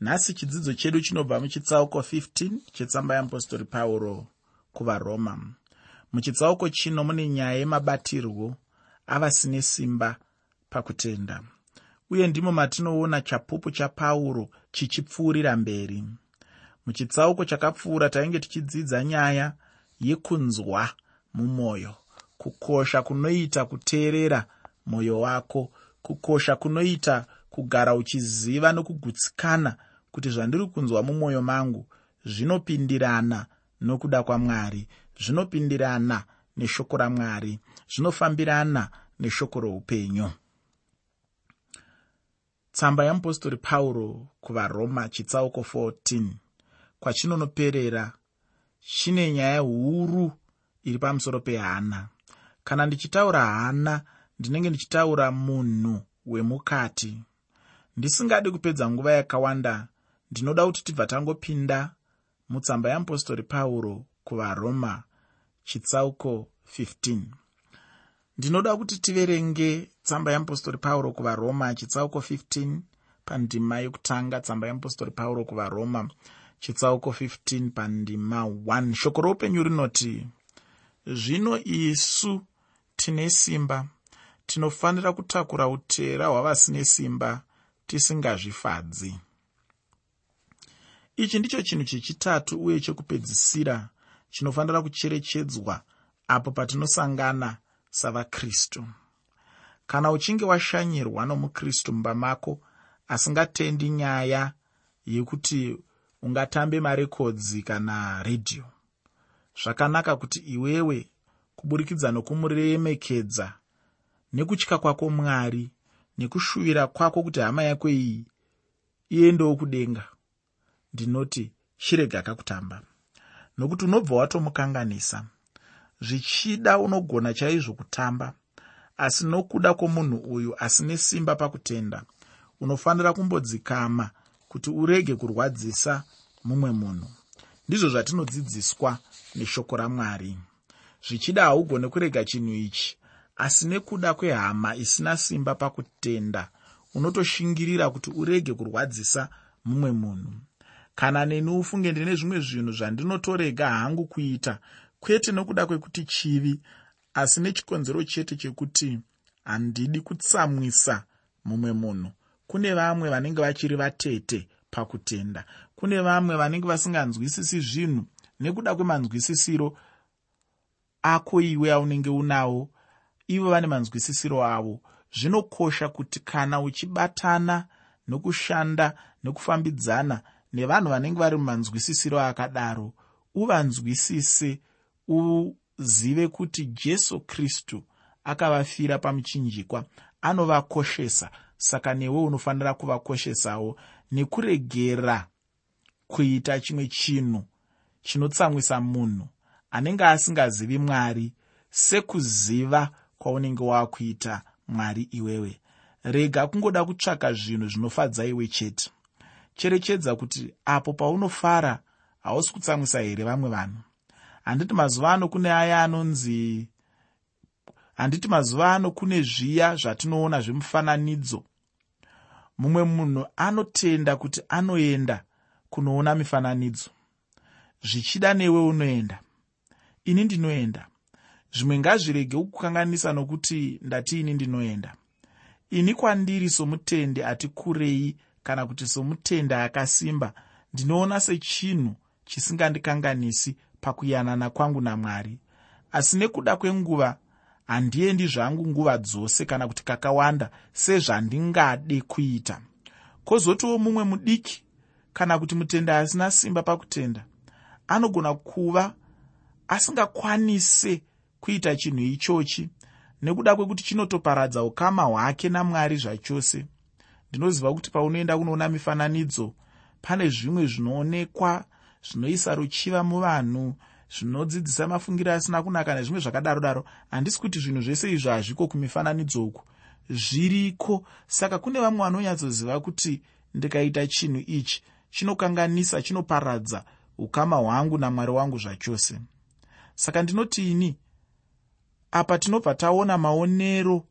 nhasi chidzidzo chedu chinobva muchitsauko 15 chetsamba yeapostori pauro kuvaroma. Muchitsauko chino mune nyaya yemabatirwo avasine simba pakutenda. Uye ndimo matinoona chapupu chapauro chichipfuurira mberi. Muchitsauko chakapfuura tainge tichidzidza nyaya yekunzwa mumwoyo kukosha kunoita kuteerera mwoyo wako kukosha kunoita kugara uchiziva nokugutsikana kuti zvandiri kunzwa mumwoyo mangu zvinopindirana nokuda kwamwari zvinopindirana neshoko ramwari zvinofambirana neshoko roupenyu. Tsamba yeapostori pauro kuvaroma chitsauko 14 kwachinonoperera chine nyaya huru iri pamusoro pehana. Kana ndichitaura hana ndinenge ndichitaura munhu wemukati. Ndisingadi kupedza nguva yakawanda ndinoda kuti tibva tangopinda mutsamba yeapostori pauro kuvaroma chitsauko 15 ndinoda kuti tiverenge tsamba yeapostori pauro kuvaroma chitsauko 15 pandima yekutanga tsamba yeapostori pauro kuvaroma chitsauko 15 pandima 1 shoko roupenyu rinoti zvino isu tine simba tinofanira kutakura utera hwavasine simba tisingazvifadzi ichi ndicho chinhu chechitatu uye chekupedzisira chinofanira kucherechedzwa apo patinosangana savakristu. Kana uchinge washanyirwa nomukristu mumba mako asingatendi nyaya yekuti ungatambe marekodzi kana redhiyo. Zvakanaka kuti iwewe kuburikidza nokumuremekedza nekutya kwako mwari nekushuvira kwako kuti hama yako iyi iendewo kudenga ndinoti chirega kakutamba nokuti unobva watomukanganisa zvichida unogona chaizvo kutamba asi nokuda kwomunhu uyu asine simba pakutenda unofanira kumbodzikama kuti urege kurwadzisa mumwe munhu. Ndizvo zvatinodzidziswa neshoko ramwari. Zvichida haugone kurega chinhu ichi asi nekuda kwehama isina simba pakutenda unotoshingirira kuti urege kurwadzisa mumwe munhu kana neni ufunge ndine zvimwe zvinhu zvandinotorega hangu kuita. Kwete nokuda kwekuti chivi asi nechikonzero chete chekuti handidi kutsamwisa mumwe munhu. Kune vamwe vanenge vachiri vatete pakutenda. Kune vamwe vanenge vasinganzwisisi zvinhu nekuda kwemanzwisisiro ako iwe aunenge unawo ivo vane manzwisisiro avo. Zvinokosha kuti kana uchibatana nokushanda nokufambidzana nevanhu vanenge vari mumanzwisisiro akadaro uvanzwisise uzive kuti jesu kristu akavafira pamuchinjikwa anovakoshesa. Saka newe unofanira kuvakoshesawo nekuregera kuita chimwe chinhu chinotsamwisa munhu anenge asingazivi mwari sekuziva kwaunenge waakuita mwari iwewe. Rega kungoda kutsvaka zvinhu zvinofadza iwe chete cherechedza kuti apo paunofara hausi kutsamwisa here vamwe vanhu? Handiti mazuva ano kune aya anonzi handiti mazuva ano kune zviya zvatinoona zvemufananidzo. Mumwe munhu anotenda kuti anoenda kunoona mifananidzo. Zvichida newe unoenda. Ini ndinoenda. Zvimwe ngazvirege kukanganisa nokuti ndatiini ndinoenda. Ini kwandiri somutendi ati kurei kana kuti somutende akasimba ndinoona sechinhu chisingandikanganisi pakuyanana kwangu namwari. Asi nekuda kwenguva handiendi zvangu nguva dzose kana kuti kakawanda sezvandingade kuita. Kwozotiwo mumwe mudiki kana kuti mutende asina simba pakutenda anogona kuva asingakwanise kuita chinhu ichochi nekuda kwekuti chinotoparadza ukama hwake namwari zvachose ndinoziva kuti paunoenda kunoona mifananidzo pane zvimwe zvinoonekwa zvinoisa ruchiva muvanhu zvinodzidzisa mafungiro asina kunaka nezvimwe zvakadaro daro. Handisi kuti zvinhu zvese izvo hazviko kumifananidzo uku. Zviriko? Saka kune vamwe vanonyatsoziva kuti ndikaita chinhu ichi chinokanganisa chinoparadza ukama hwangu namwari wangu zvachose. Saka ndinoti ini apa tinobva taona maonero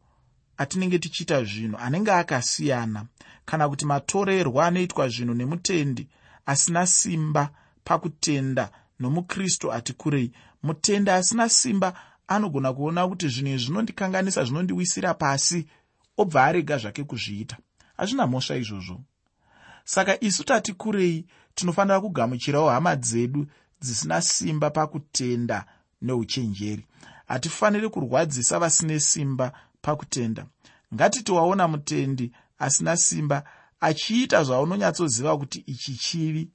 atinenge tichiita zvinhu anenge akasiyana kana kuti matorerwo anoitwa zvinhu nemutendi asina simba pakutenda nomukristu ati kurei. Mutende asina simba anogona kuona kuti zvinhu izvi zvinondikanganisa zvinondiwisira pasi obva arega zvake kuzviita. Hazvina mhosva izvozvo. Saka isu tati kurei tinofanira kugamuchirawo hama dzedu dzisina simba pakutenda neuchenjeri. Hatifaniri kurwadzisa vasine simba pakutenda. Ngatiti waona mutendi asina simba achiita zvaunonyatsoziva kuti ichi chivi.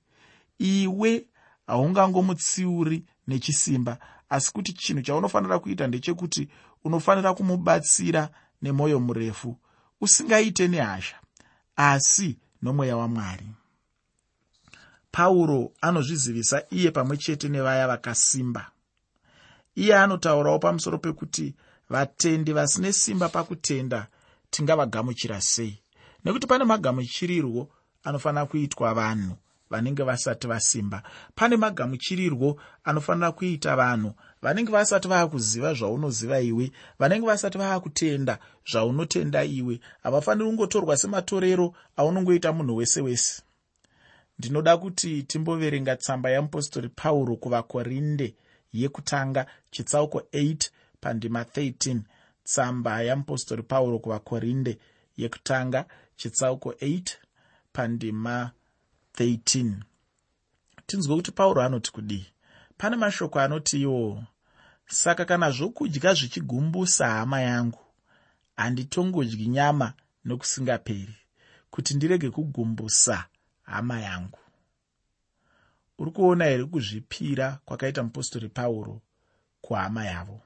Iwe haungangomutsiuri nechisimba asi kuti chinhu chaunofanira kuita ndechekuti unofanira kumubatsira nemwoyo murefu usingaite nehasha asi nomweya wamwari. Pauro anozvizivisa iye pamwe chete nevaya vakasimba. Iye anotaurawo pamusoro pekuti vatendi vasine simba pakutenda tingavagamuchira sei? Nekuti pane magamuchirirwo anofanira kuitwa vanhu vanenge vasati vasimba. Pane magamuchirirwo anofanira kuita vanhu vanenge vasati vaakuziva zvaunoziva iwe vanenge vasati vaakutenda zvaunotenda iwe. Havafaniri kungotorwa sematorero aunongoita munhu wese wese. Ndinoda kuti timboverenga tsamba yamupostori pauro kuvakorinde yekutanga chitsauko 8 pandima 13 tsamba yamupostori pauro kuvakorinde yekutanga chitsauko 8 pandima 13 tinzwe kuti pauro anoti kudii? Pane mashoko anoti iwo saka kana zvokudya zvichigumbusa hama yangu handitongodyi nyama nokusingaperi kuti ndirege kugumbusa hama yangu. Uri kuona here kuzvipira kwakaita mupostori pauro kuhama yavo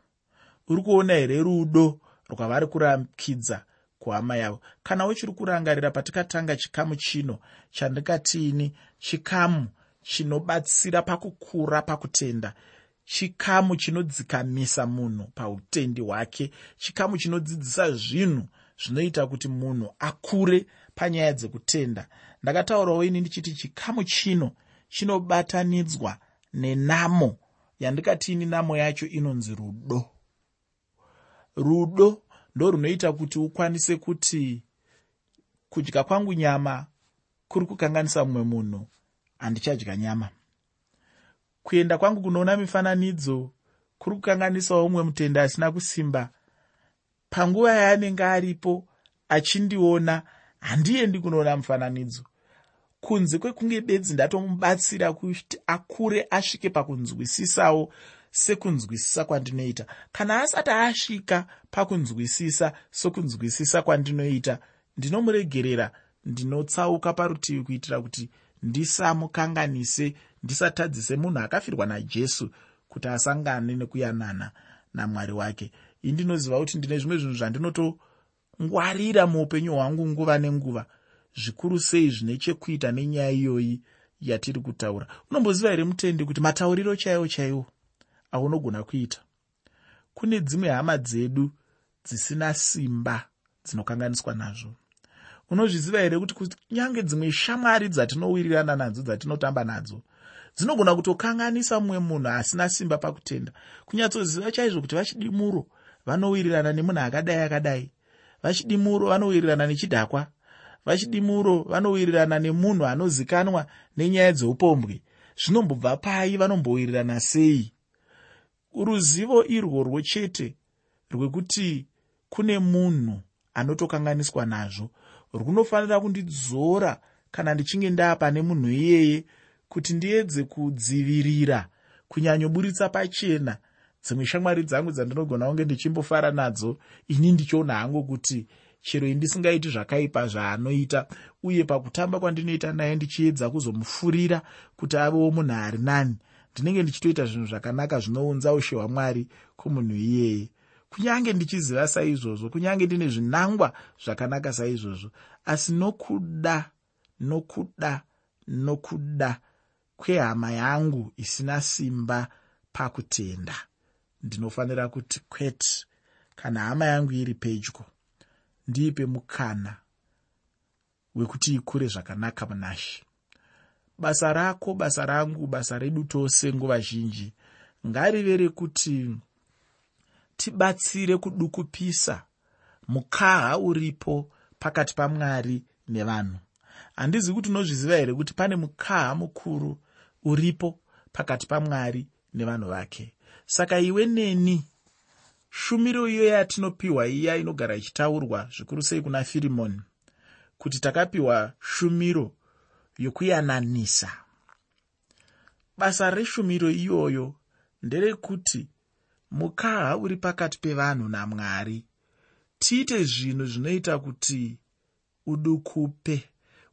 uri kuona here rudo rwavari kurakidza kuhama yavo? Kana uchiri kurangarira patikatanga chikamu chino chandikatiini chikamu chinobatsira pakukura pakutenda chikamu chinodzikamisa munhu pautendi hwake chikamu chinodzidzisa zvinhu zvinoita kuti munhu akure panyaya dzekutenda ndakataurawo ini ndichiti chikamu chino chinobatanidzwa nenamo yandikatiini namo yacho inonzi rudo rudo ndo runoita kuti ukwanise kuti kudya kwangu nyama kuri kukanganisa mumwe munhu handichadya nyama. Kuenda kwangu kunoona mifananidzo kuri kukanganisawo mumwe mutende asina kusimba. Panguva yaanenge aripo achindiona handiendi kunoona mufananidzo. Kunze kwekunge bedzi ndatomubatsira kuti akure asvike pakunzwisisawo sekunzwisisa kwandinoita. Kana asati asvika pakunzwisisa sokunzwisisa kwandinoita ndinomuregerera ndinotsauka parutivi kuitira kuti ndisamukanganise ndisatadzise munhu akafirwa najesu kuti asangane nekuyanana namwari wake. Ii ndinoziva kuti ndine zvimwe zvinhu zvandinotongwarira muupenyu hwangu nguva nenguva zvikuru sei zvine chekuita nenyaya iyoyi yatiri kutaura. Unomboziva here mutendi kuti matauriro chaiwo chaiwo aunogona kuita. Kune dzimwe hama dzedu dzisina simba dzinokanganiswa nazvo. Unozviziva here kuti kunyange dzimwe shamwari dzatinowirirana nadzo dzatinotamba nadzo dzinogona kutokanganisa mumwe munhu asina simba pakutenda? Kunyatsoziva chaizvo kuti vachidimuro vanowirirana nemunhu akadai akadai? Vachidimuro vanowirirana nechidhakwa? Vachidimuro vanowirirana nemunhu anozikanwa nenyaya dzeupombwe? Zvinombobva pai vanombowirirana sei ruzivo irworwo chete rwekuti kune munhu anotokanganiswa nazvo runofanira kundidzora kana ndichinge ndaapane munhu iyeye kuti ndiedze kudzivirira kunyanyoburitsa pachena dzimwe shamwari dzangu dzandinogona kunge ndichimbofara nadzo ini ndichiona hangu kuti chero indisingaiti zvakaipa zvaanoita uye pakutamba kwandinoita naye ndichiedza kuzomufurira kuti avewo munhu ari nani ndinenge ndichitoita zvinhu zvakanaka zvinounza ushe hwamwari kumunhu iyeye kunyange ndichiziva saizvozvo kunyange ndine zvinangwa zvakanaka saizvozvo asi nokuda nokuda nokuda kwehama yangu isina simba pakutenda ndinofanira kuti kwete. Kana hama yangu iri pedyo ndiipe mukana wekuti ikure zvakanaka munashe basa rako basa rangu basa redu tose nguva zhinji. Ngarive rekuti tibatsire kudukupisa mukaha uripo pakati pamwari nevanhu. Handizi kuti unozviziva here kuti pane mukaha mukuru uripo pakati pamwari nevanhu vake. Saka iwe neni shumiro iyo yatinopiwa iya inogara ichitaurwa zvikuru sei kuna firimoni? Kuti takapiwa shumiro yokuyananisa. Basa reshumiro iyoyo nderekuti mukaha uri pakati pevanhu namwari. Tiite zvinhu zvinoita kuti udukupe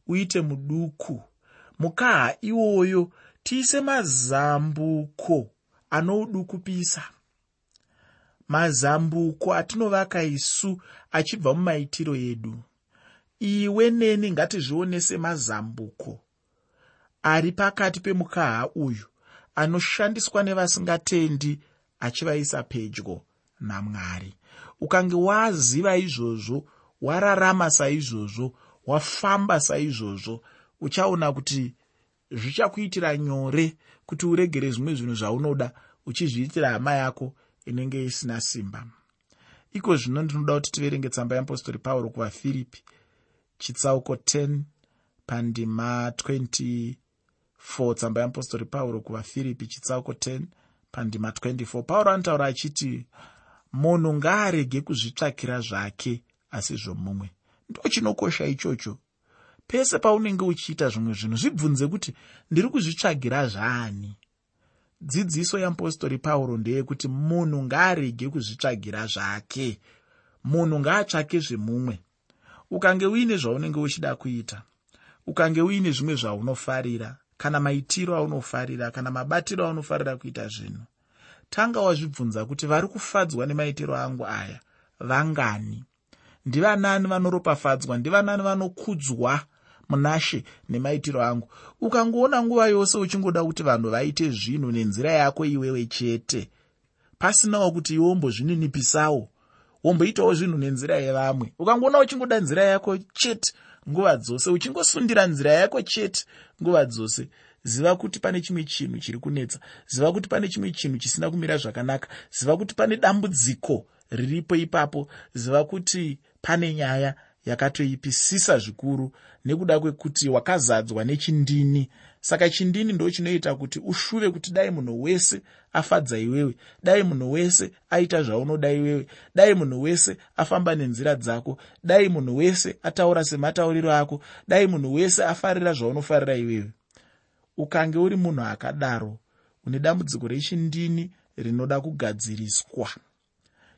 uite muduku. Mukaha iwoyo tiise mazambuko anoudukupisa mazambuko atinovaka isu achibva mumaitiro edu iwe neni ngatizvione semazambuko ari pakati pemukaha uyu anoshandiswa nevasingatendi achivaisa pedyo namwari. Ukange waziva izvozvo wararama saizvozvo wafamba saizvozvo uchaona kuti zvichakuitira nyore kuti uregere zvimwe zvinhu zvaunoda uchizviitira hama yako inenge isina simba. Iko zvino ndinoda kuti tiverenge tsamba yeapostori pauro kuvafiripi chitsauko 10 pandima 24 tsamba yeapostori pauro kuvafiripi chitsauko 10 pandima 24 pauro anotaura achiti munhu ngaarege kuzvitsvakira zvake asi zvomumwe. Ndo chinokosha ichocho. Pese paunenge uchiita zvimwe zvinhu zvibvunze kuti ndiri kuzvitsvagira zvaani dzidziso yeapostori pauro ndeyekuti munhu ngaarege kuzvitsvagira zvake. Munhu ngaatsvake zvemumwe ukange uine zvaunenge uchida kuita ukange uine zvimwe zvaunofarira kana maitiro aunofarira kana mabatiro aunofarira kuita zvinhu tanga wazvibvunza kuti vari kufadzwa nemaitiro angu aya vangani? Ndivanani vanoropafadzwa? Ndivanani vanokudzwa munashe nemaitiro angu? Ukangoona nguva yose uchingoda kuti vanhu vaite zvinhu nenzira yako iwewe chete pasinawo kuti iwe wombozvininipisawo womboitawo zvinhu nenzira yevamwe. Ukangoona uchingoda nzira yako chete nguva dzose uchingosundira nzira yako chete nguva dzose ziva kuti pane chimwe chinhu chiri kunetsa ziva kuti pane chimwe chinhu chisina kumira zvakanaka ziva kuti pane dambudziko riripo ipapo ziva kuti pane nyaya yakatoipisisa zvikuru nekuda kwekuti wakazadzwa nechindini saka chindini ndo chinoita kuti ushuve kuti dai munhu wese afadza iwewe dai munhu wese aita zvaunoda iwewe dai munhu wese afamba nenzira dzako dai munhu wese ataura sematauriro ako dai munhu wese afarira zvaunofarira iwewe. Ukange uri munhu akadaro une dambudziko rechindini rinoda kugadziriswa?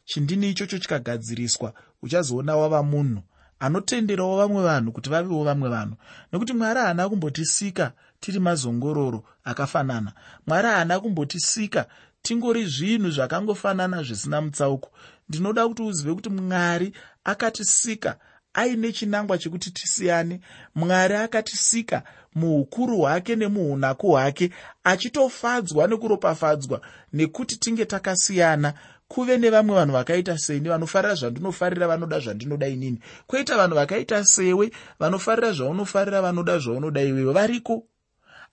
Chindini ichocho chikagadziriswa? Uchazoona wava munhu anotenderawo vamwe vanhu kuti vavewo vamwe vanhu. Nekuti mwari haana kumbotisika tiri mazongororo akafanana. Mwari haana kumbotisika tingori zvinhu zvakangofanana zvisina mutsauko. Ndinoda kuti uzive kuti mwari akatisika aine chinangwa chekuti tisiyane. Mwari akatisika muukuru hwake nemuunako hwake achitofadzwa nekuropafadzwa nekuti tinge takasiyana kuve nevamwe vanhu vakaita seni vanofarira zvandinofarira vanoda zvandinoda inini. Kwoita vanhu vakaita sewe vanofarira zvaunofarira vanoda zvaunoda iwewe variko?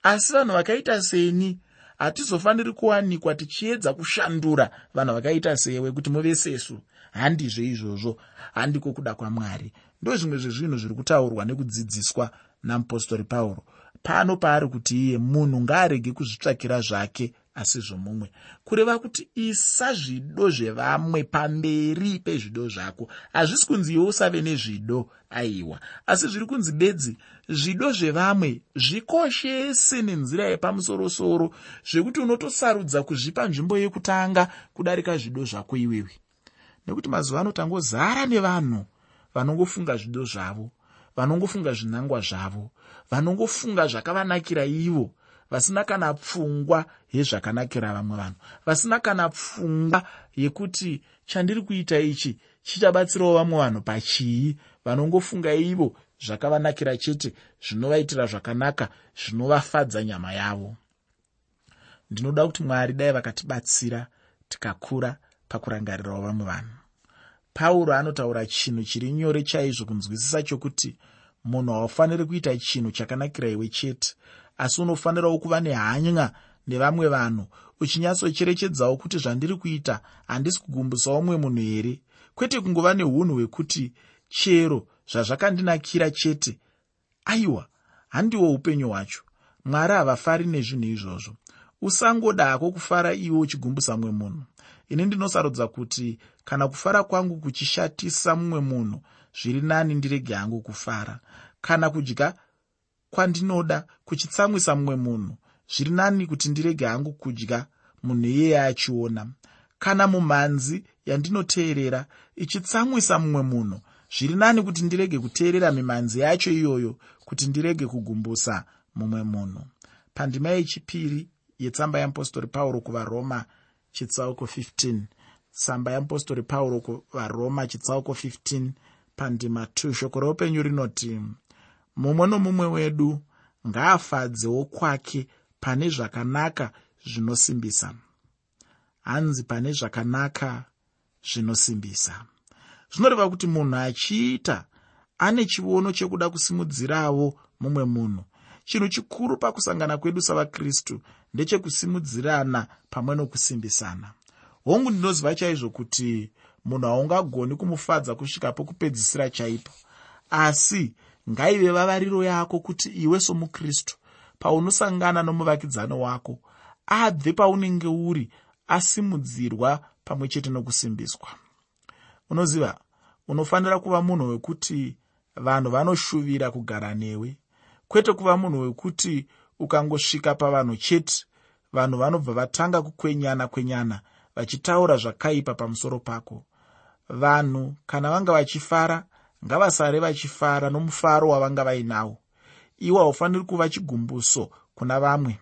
Asi vanhu vakaita seni hatizofaniri kuwanikwa tichiedza kushandura vanhu vakaita sewe kuti muve sesu. Handizve izvozvo handiko kuda kwamwari. Ndo zvimwe zvezvinhu zviri kutaurwa nekudzidziswa namupostori pauro. Pano paari kuti iye munhu ngaarege kuzvitsvakira zvake asi zvomumwe. Kureva kuti isa zvido zvevamwe pamberi pezvido zvako. Hazvisi kunzi iwe usave nezvido aiwa. Asi zviri kunzi bedzi zvido zvevamwe zvikoshese nenzira yepamusorosoro zvekuti unotosarudza kuzvipa nzvimbo yekutanga kudarika zvido zvako iwewe. Nekuti mazuva ano tangozara nevanhu vanongofunga zvido zvavo vanongofunga zvinangwa zvavo vanongofunga zvakavanakira ivo vasina kana pfungwa yezvakanakira vamwe vanhu vasina kana pfungwa yekuti chandiri kuita ichi chichabatsirawo vamwe vanhu pachii? Vanongofunga ivo zvakavanakira chete zvinovaitira zvakanaka zvinovafadza nyama yavo. Ndinoda kuti mwari dai vakatibatsira tikakura pakurangarirawo vamwe vanhu. Pauro anotaura chinhu chiri nyore chaizvo kunzwisisa chokuti munhu haufaniri kuita chinhu chakanakira iwe chete asi unofanirawo kuva nehanya nevamwe vanhu uchinyatsocherechedzawo kuti zvandiri kuita handisi kugumbusawo mumwe munhu here? Kwete kungova neunhu hwekuti chero zvazvakandinakira chete. Aiwa handiwo upenyu hwacho. Mwari havafari nezvinhu izvozvo. Usangoda hako kufara iwe uchigumbusa mumwe munhu. Ini ndinosarudza kuti kana kufara kwangu kuchishatisa mumwe munhu zviri nani ndirege hangu kufara. Kana kudya kwandinoda kuchitsamwisa mumwe munhu zviri nani kuti ndirege hangu kudya munhu iyeye achiona kana mumhanzi yandinoteerera ichitsamwisa mumwe munhu zviri nani kuti ndirege kuteerera mimhanzi yacho iyoyo kuti ndirege kugumbusa mumwe munhu. Pandima yechipiri yetsamba yeapostori pauro kuvaroma chitsauko 15 tsamba yeapostori pauro kuvaroma chitsauko 15 pandima 2 shoko reupenyu rinoti mumwe nomumwe wedu ngaafadzewo kwake pane zvakanaka zvinosimbisa. Hanzi pane zvakanaka zvinosimbisa. Zvinoreva kuti munhu achiita ane chiono chekuda kusimudzirawo mumwe munhu. Chinhu chikuru pakusangana kwedu savakristu ndechekusimudzirana pamwe nokusimbisana. Hongu ndinoziva chaizvo kuti munhu haungagoni kumufadza kusvika pokupedzisira chaipo. Asi ngaive vavariro yako kuti iwe somukristu paunosangana nomuvakidzano wako abve paunenge uri asimudzirwa pamwe chete nokusimbiswa. Unoziva unofanira kuva munhu wekuti vanhu vanoshuvira kugara newe kwete kuva munhu wekuti ukangosvika pavanhu chete vanhu vanobva vatanga kukwenyana kwenyana vachitaura zvakaipa pamusoro pako. Vanhu kana vanga vachifara ngavasare vachifara nomufaro wavanga vainawo. Iwo haufaniri kuva chigumbuso kuna vamwe.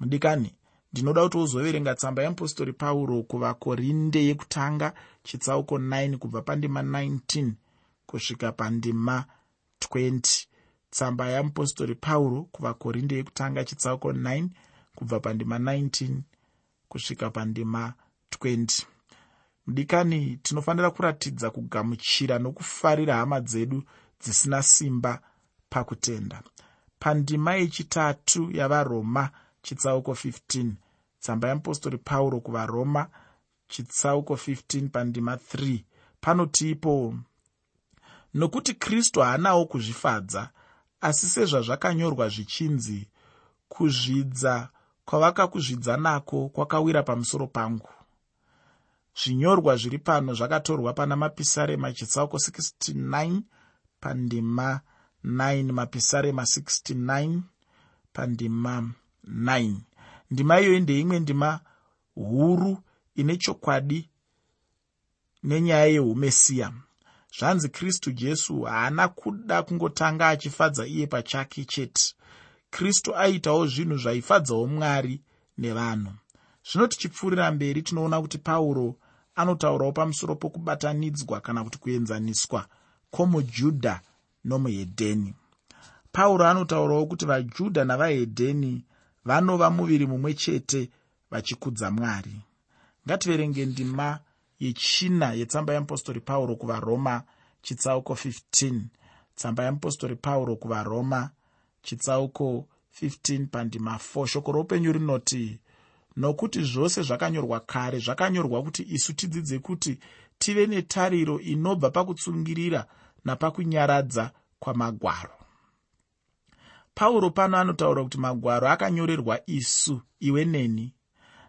Mudikani ndinoda kuti uzoverenga tsamba yeapostori pauro kuvakorinde yekutanga chitsauko 9 kubva pandima 19 kusvika pandima 20 tsamba yeapostori pauro kuvakorinde yekutanga chitsauko 9 kubva pandima 19 kusvika pandima 20 mudikani tinofanira kuratidza kugamuchira nokufarira hama dzedu dzisina simba pakutenda. Pandima yechitatu yavaroma chitsauko 15 tsamba yeapostori pauro kuvaroma chitsauko 15 pandima 3 panotiipo nokuti kristu haanawo kuzvifadza asi sezvazvakanyorwa zvichinzi kuzvidza kwavakakuzvidza nako kwakawira pamusoro pangu zvinyorwa zviri pano zvakatorwa pana mapisarema chitsauko 69 pandima 9 mapisarema 69 pandima 9 ndima iyoyi ndeimwe ndima huru ine chokwadi nenyaya yeumesiya zvanzi kristu jesu haana kuda kungotanga achifadza iye pachake chete. Kristu aitawo zvinhu zvaifadzawo mwari nevanhu zvino tichipfuurira mberi tinoona kuti pauro anotaurawo pamusoro pokubatanidzwa kana kuti kuenzaniswa kwomujudha nomuhedheni. Pauro anotaurawo kuti vajudha navahedheni vanova muviri mumwe chete vachikudza mwari. Ngativerenge ndima yechina yetsamba yeapostori pauro kuvaroma chitsauko 15 tsamba yeapostori pauro kuvaroma chitsauko 15 pandima 4 shoko roupenyu rinoti nokuti zvose zvakanyorwa kare zvakanyorwa kuti isu tidzidze kuti tive netariro inobva pakutsungirira napakunyaradza kwamagwaro. Pauro pano anotaura kuti magwaro akanyorerwa isu iwe neni.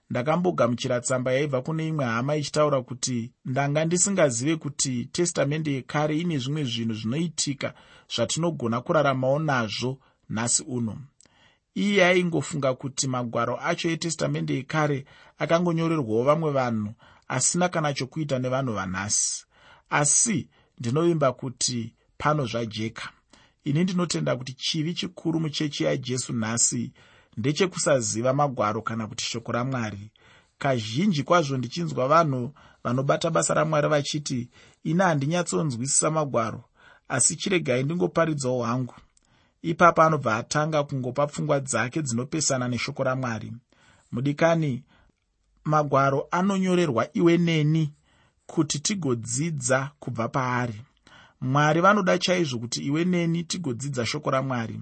Ndakambogamuchira tsamba yaibva kune imwe hama ichitaura kuti ndanga ndisingazive kuti testamende yekare ine zvimwe zvinhu zvinoitika zvatinogona kuraramawo nazvo nhasi uno iye aingofunga kuti magwaro acho etestamende yekare akangonyorerwawo vamwe vanhu asina kana chokuita nevanhu vanhasi. Asi ndinovimba kuti pano zvajeka. Ini ndinotenda kuti chivi chikuru muchechi yajesu nhasi ndechekusaziva magwaro kana kuti shoko ramwari. Kazhinji kwazvo ndichinzwa vanhu vanobata basa ramwari vachiti ini handinyatsonzwisisa magwaro asi chiregai ndingoparidzawo hangu ipapo anobva atanga kungopa pfungwa dzake dzinopesana neshoko ramwari. Mudikani magwaro anonyorerwa iwe neni kuti tigodzidza kubva paari. Mwari vanoda chaizvo kuti iwe neni tigodzidza shoko ramwari.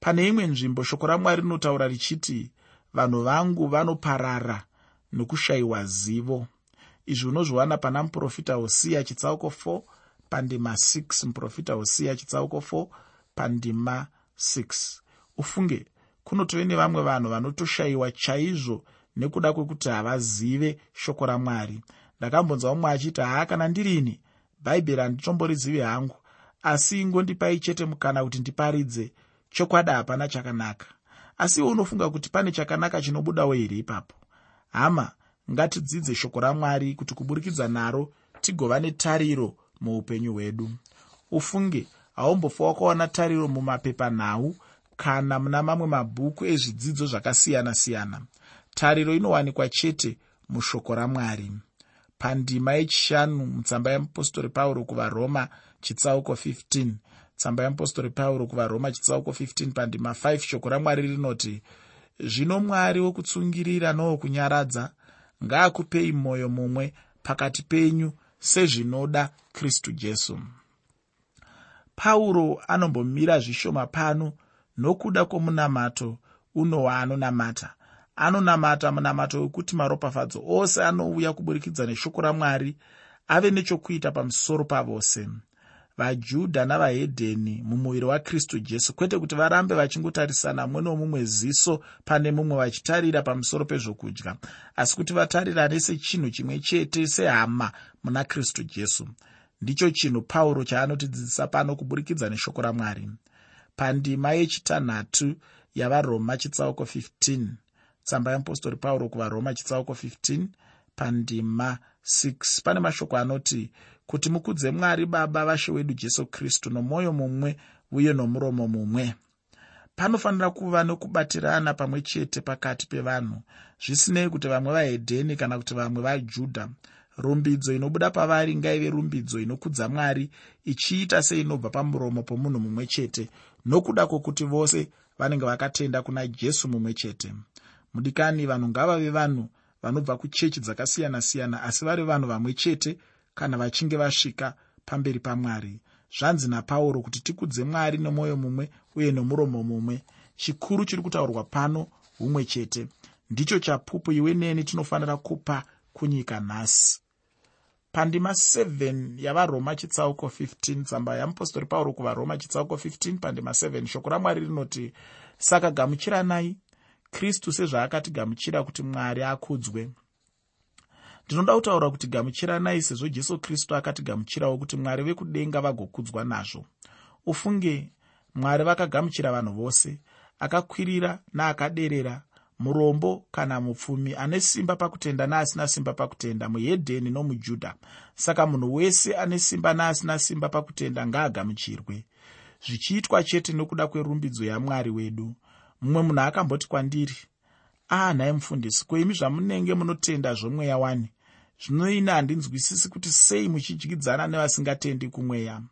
Pane imwe nzvimbo shoko ramwari rinotaura richiti vanhu vangu vanoparara nokushayiwa zivo. Izvi unozviwana pana muprofita hosiya chitsauko 4 pandima 6 muprofita hosiya chitsauko 4 pandima 6 ufunge kunotove nevamwe vanhu vanotoshayiwa chaizvo nekuda kwekuti havazive shoko ramwari. Ndakambonzwa umwe achiti haa kana ndirini? Bhaibheri handitomborizivi hangu. Asi ingondipai chete mukana kuti ndiparidze. Chokwadi hapana chakanaka. Asi iwe unofunga kuti pane chakanaka chinobudawo here ipapo? Hama ngatidzidze shoko ramwari kuti kuburikidza naro tigova netariro muupenyu hwedu. Ufunge haumbofa wakaona tariro mumapepanhau kana muna mamwe mabhuku ezvidzidzo zvakasiyana-siyana. Tariro inowanikwa chete mushoko ramwari. Pandima yechishanu mutsamba yeapostori pauro kuvaroma chitsauko 15 tsamba yeapostori pauro kuvaroma chitsauko 15 pandima 5 shoko ramwari rinoti zvino mwari wokutsungirira nowokunyaradza ngaakupei mwoyo mumwe pakati penyu sezvinoda kristu jesu pauro anombomira zvishoma pano nokuda kwomunamato uno waanonamata. Anonamata munamato wekuti maropafadzo ose anouya kuburikidza neshoko ramwari ave nechokuita pamusoro pavose. Vajudha navahedheni mumuviri wakristu jesu kwete kuti varambe vachingotarisana mumwe nomumwe ziso pane mumwe vachitarira pamusoro pezvokudya. Asi kuti vatarirane sechinhu chimwe chete sehama muna kristu jesu ndicho chinhu pauro chaanotidzidzisa pano kuburikidza neshoko ramwari. Pandima yechitanhatu yavaroma chitsauko 15 tsamba yeapostori pauro kuvaroma chitsauko 15 pandima 6 pane mashoko anoti kuti mukudze mwari baba vashe wedu jesu kristu nomwoyo mumwe uye nomuromo mumwe. Panofanira kuva nokubatirana pamwe chete pakati pevanhu. Zvisinei kuti vamwe vahedheni kana kuti vamwe vajudha rumbidzo inobuda pavari ngaive rumbidzo inokudza mwari ichiita seinobva pamuromo pomunhu mumwe chete nokuda kwokuti vose vanenge vakatenda kuna jesu mumwe chete. Mudikani vanhu ngavave vanhu vanobva kuchechi dzakasiyana-siyana asi vari vanhu vamwe chete kana vachinge vasvika pamberi pamwari. Zvanzi napauro kuti tikudze mwari nomwoyo mumwe uye nomuromo mumwe. Chikuru chiri kutaurwa pano humwe chete. Ndicho chapupu iwe neni tinofanira kupa kunyika nhasi pandima 7 yavaroma chitsauko 15 tsamba yamupostori pauro kuvaroma chitsauko 15 pandima 7 shoko ramwari rinoti saka gamuchiranai kristu sezvaakatigamuchira kuti mwari akudzwe. Ndinoda kutaura kuti gamuchiranai sezvo jesu kristu akatigamuchirawo kuti mwari vekudenga vagokudzwa nazvo. Ufunge mwari vakagamuchira vanhu vose akakwirira naakaderera murombo kana mupfumi ane simba pakutenda neasina simba pakutenda muhedheni nomujudha. Saka munhu wese ane simba neasina simba pakutenda ngaagamuchirwe zvichiitwa chete nokuda kwerumbidzo yamwari wedu. Mumwe munhu akamboti kwandiri ah, nhaye mufundisi koimi zvamunenge munotenda zvomweya wani? Zvinoina handinzwisisi kuti sei muchidyidzana nevasingatendi kumweya.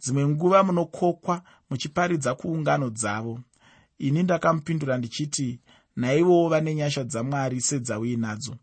Dzimwe nguva munokokwa muchiparidza kuungano dzavo. Ini ndakamupindura ndichiti naivowo vane nyasha dzamwari sedzauinadzo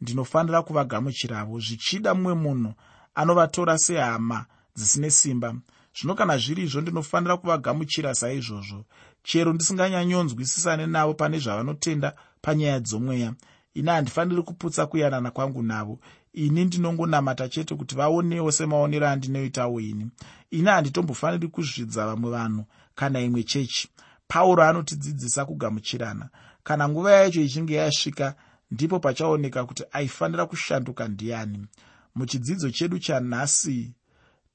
ndinofanira kuvagamuchiravo zvichida mumwe munhu anovatora sehama dzisine simba. Zvino kana zviri izvo ndinofanira kuvagamuchira saizvozvo. Chero ndisinganyanyonzwisisane navo pane zvavanotenda panyaya dzomweya. Ini handifaniri kuputsa kuyanana kwangu navo. Ini ndinongonamata chete kuti vaonewo semaonero andinoitawo ini. Ini handitombofaniri kuzvidza vamwe vanhu kana imwe chechi. Pauro anotidzidzisa kugamuchirana kana nguva yacho ichinge yasvika ndipo pachaoneka kuti aifanira kushanduka ndiani. Muchidzidzo chedu chanhasi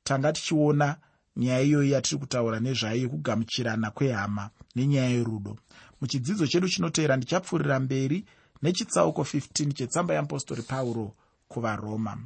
tanga tichiona nyaya iyoyi yatiri kutaura nezvayo yekugamuchirana kwehama nenyaya yerudo. Muchidzidzo chedu chinoteera ndichapfuurira mberi nechitsauko 15 chetsamba yeapostori pauro kuvaroma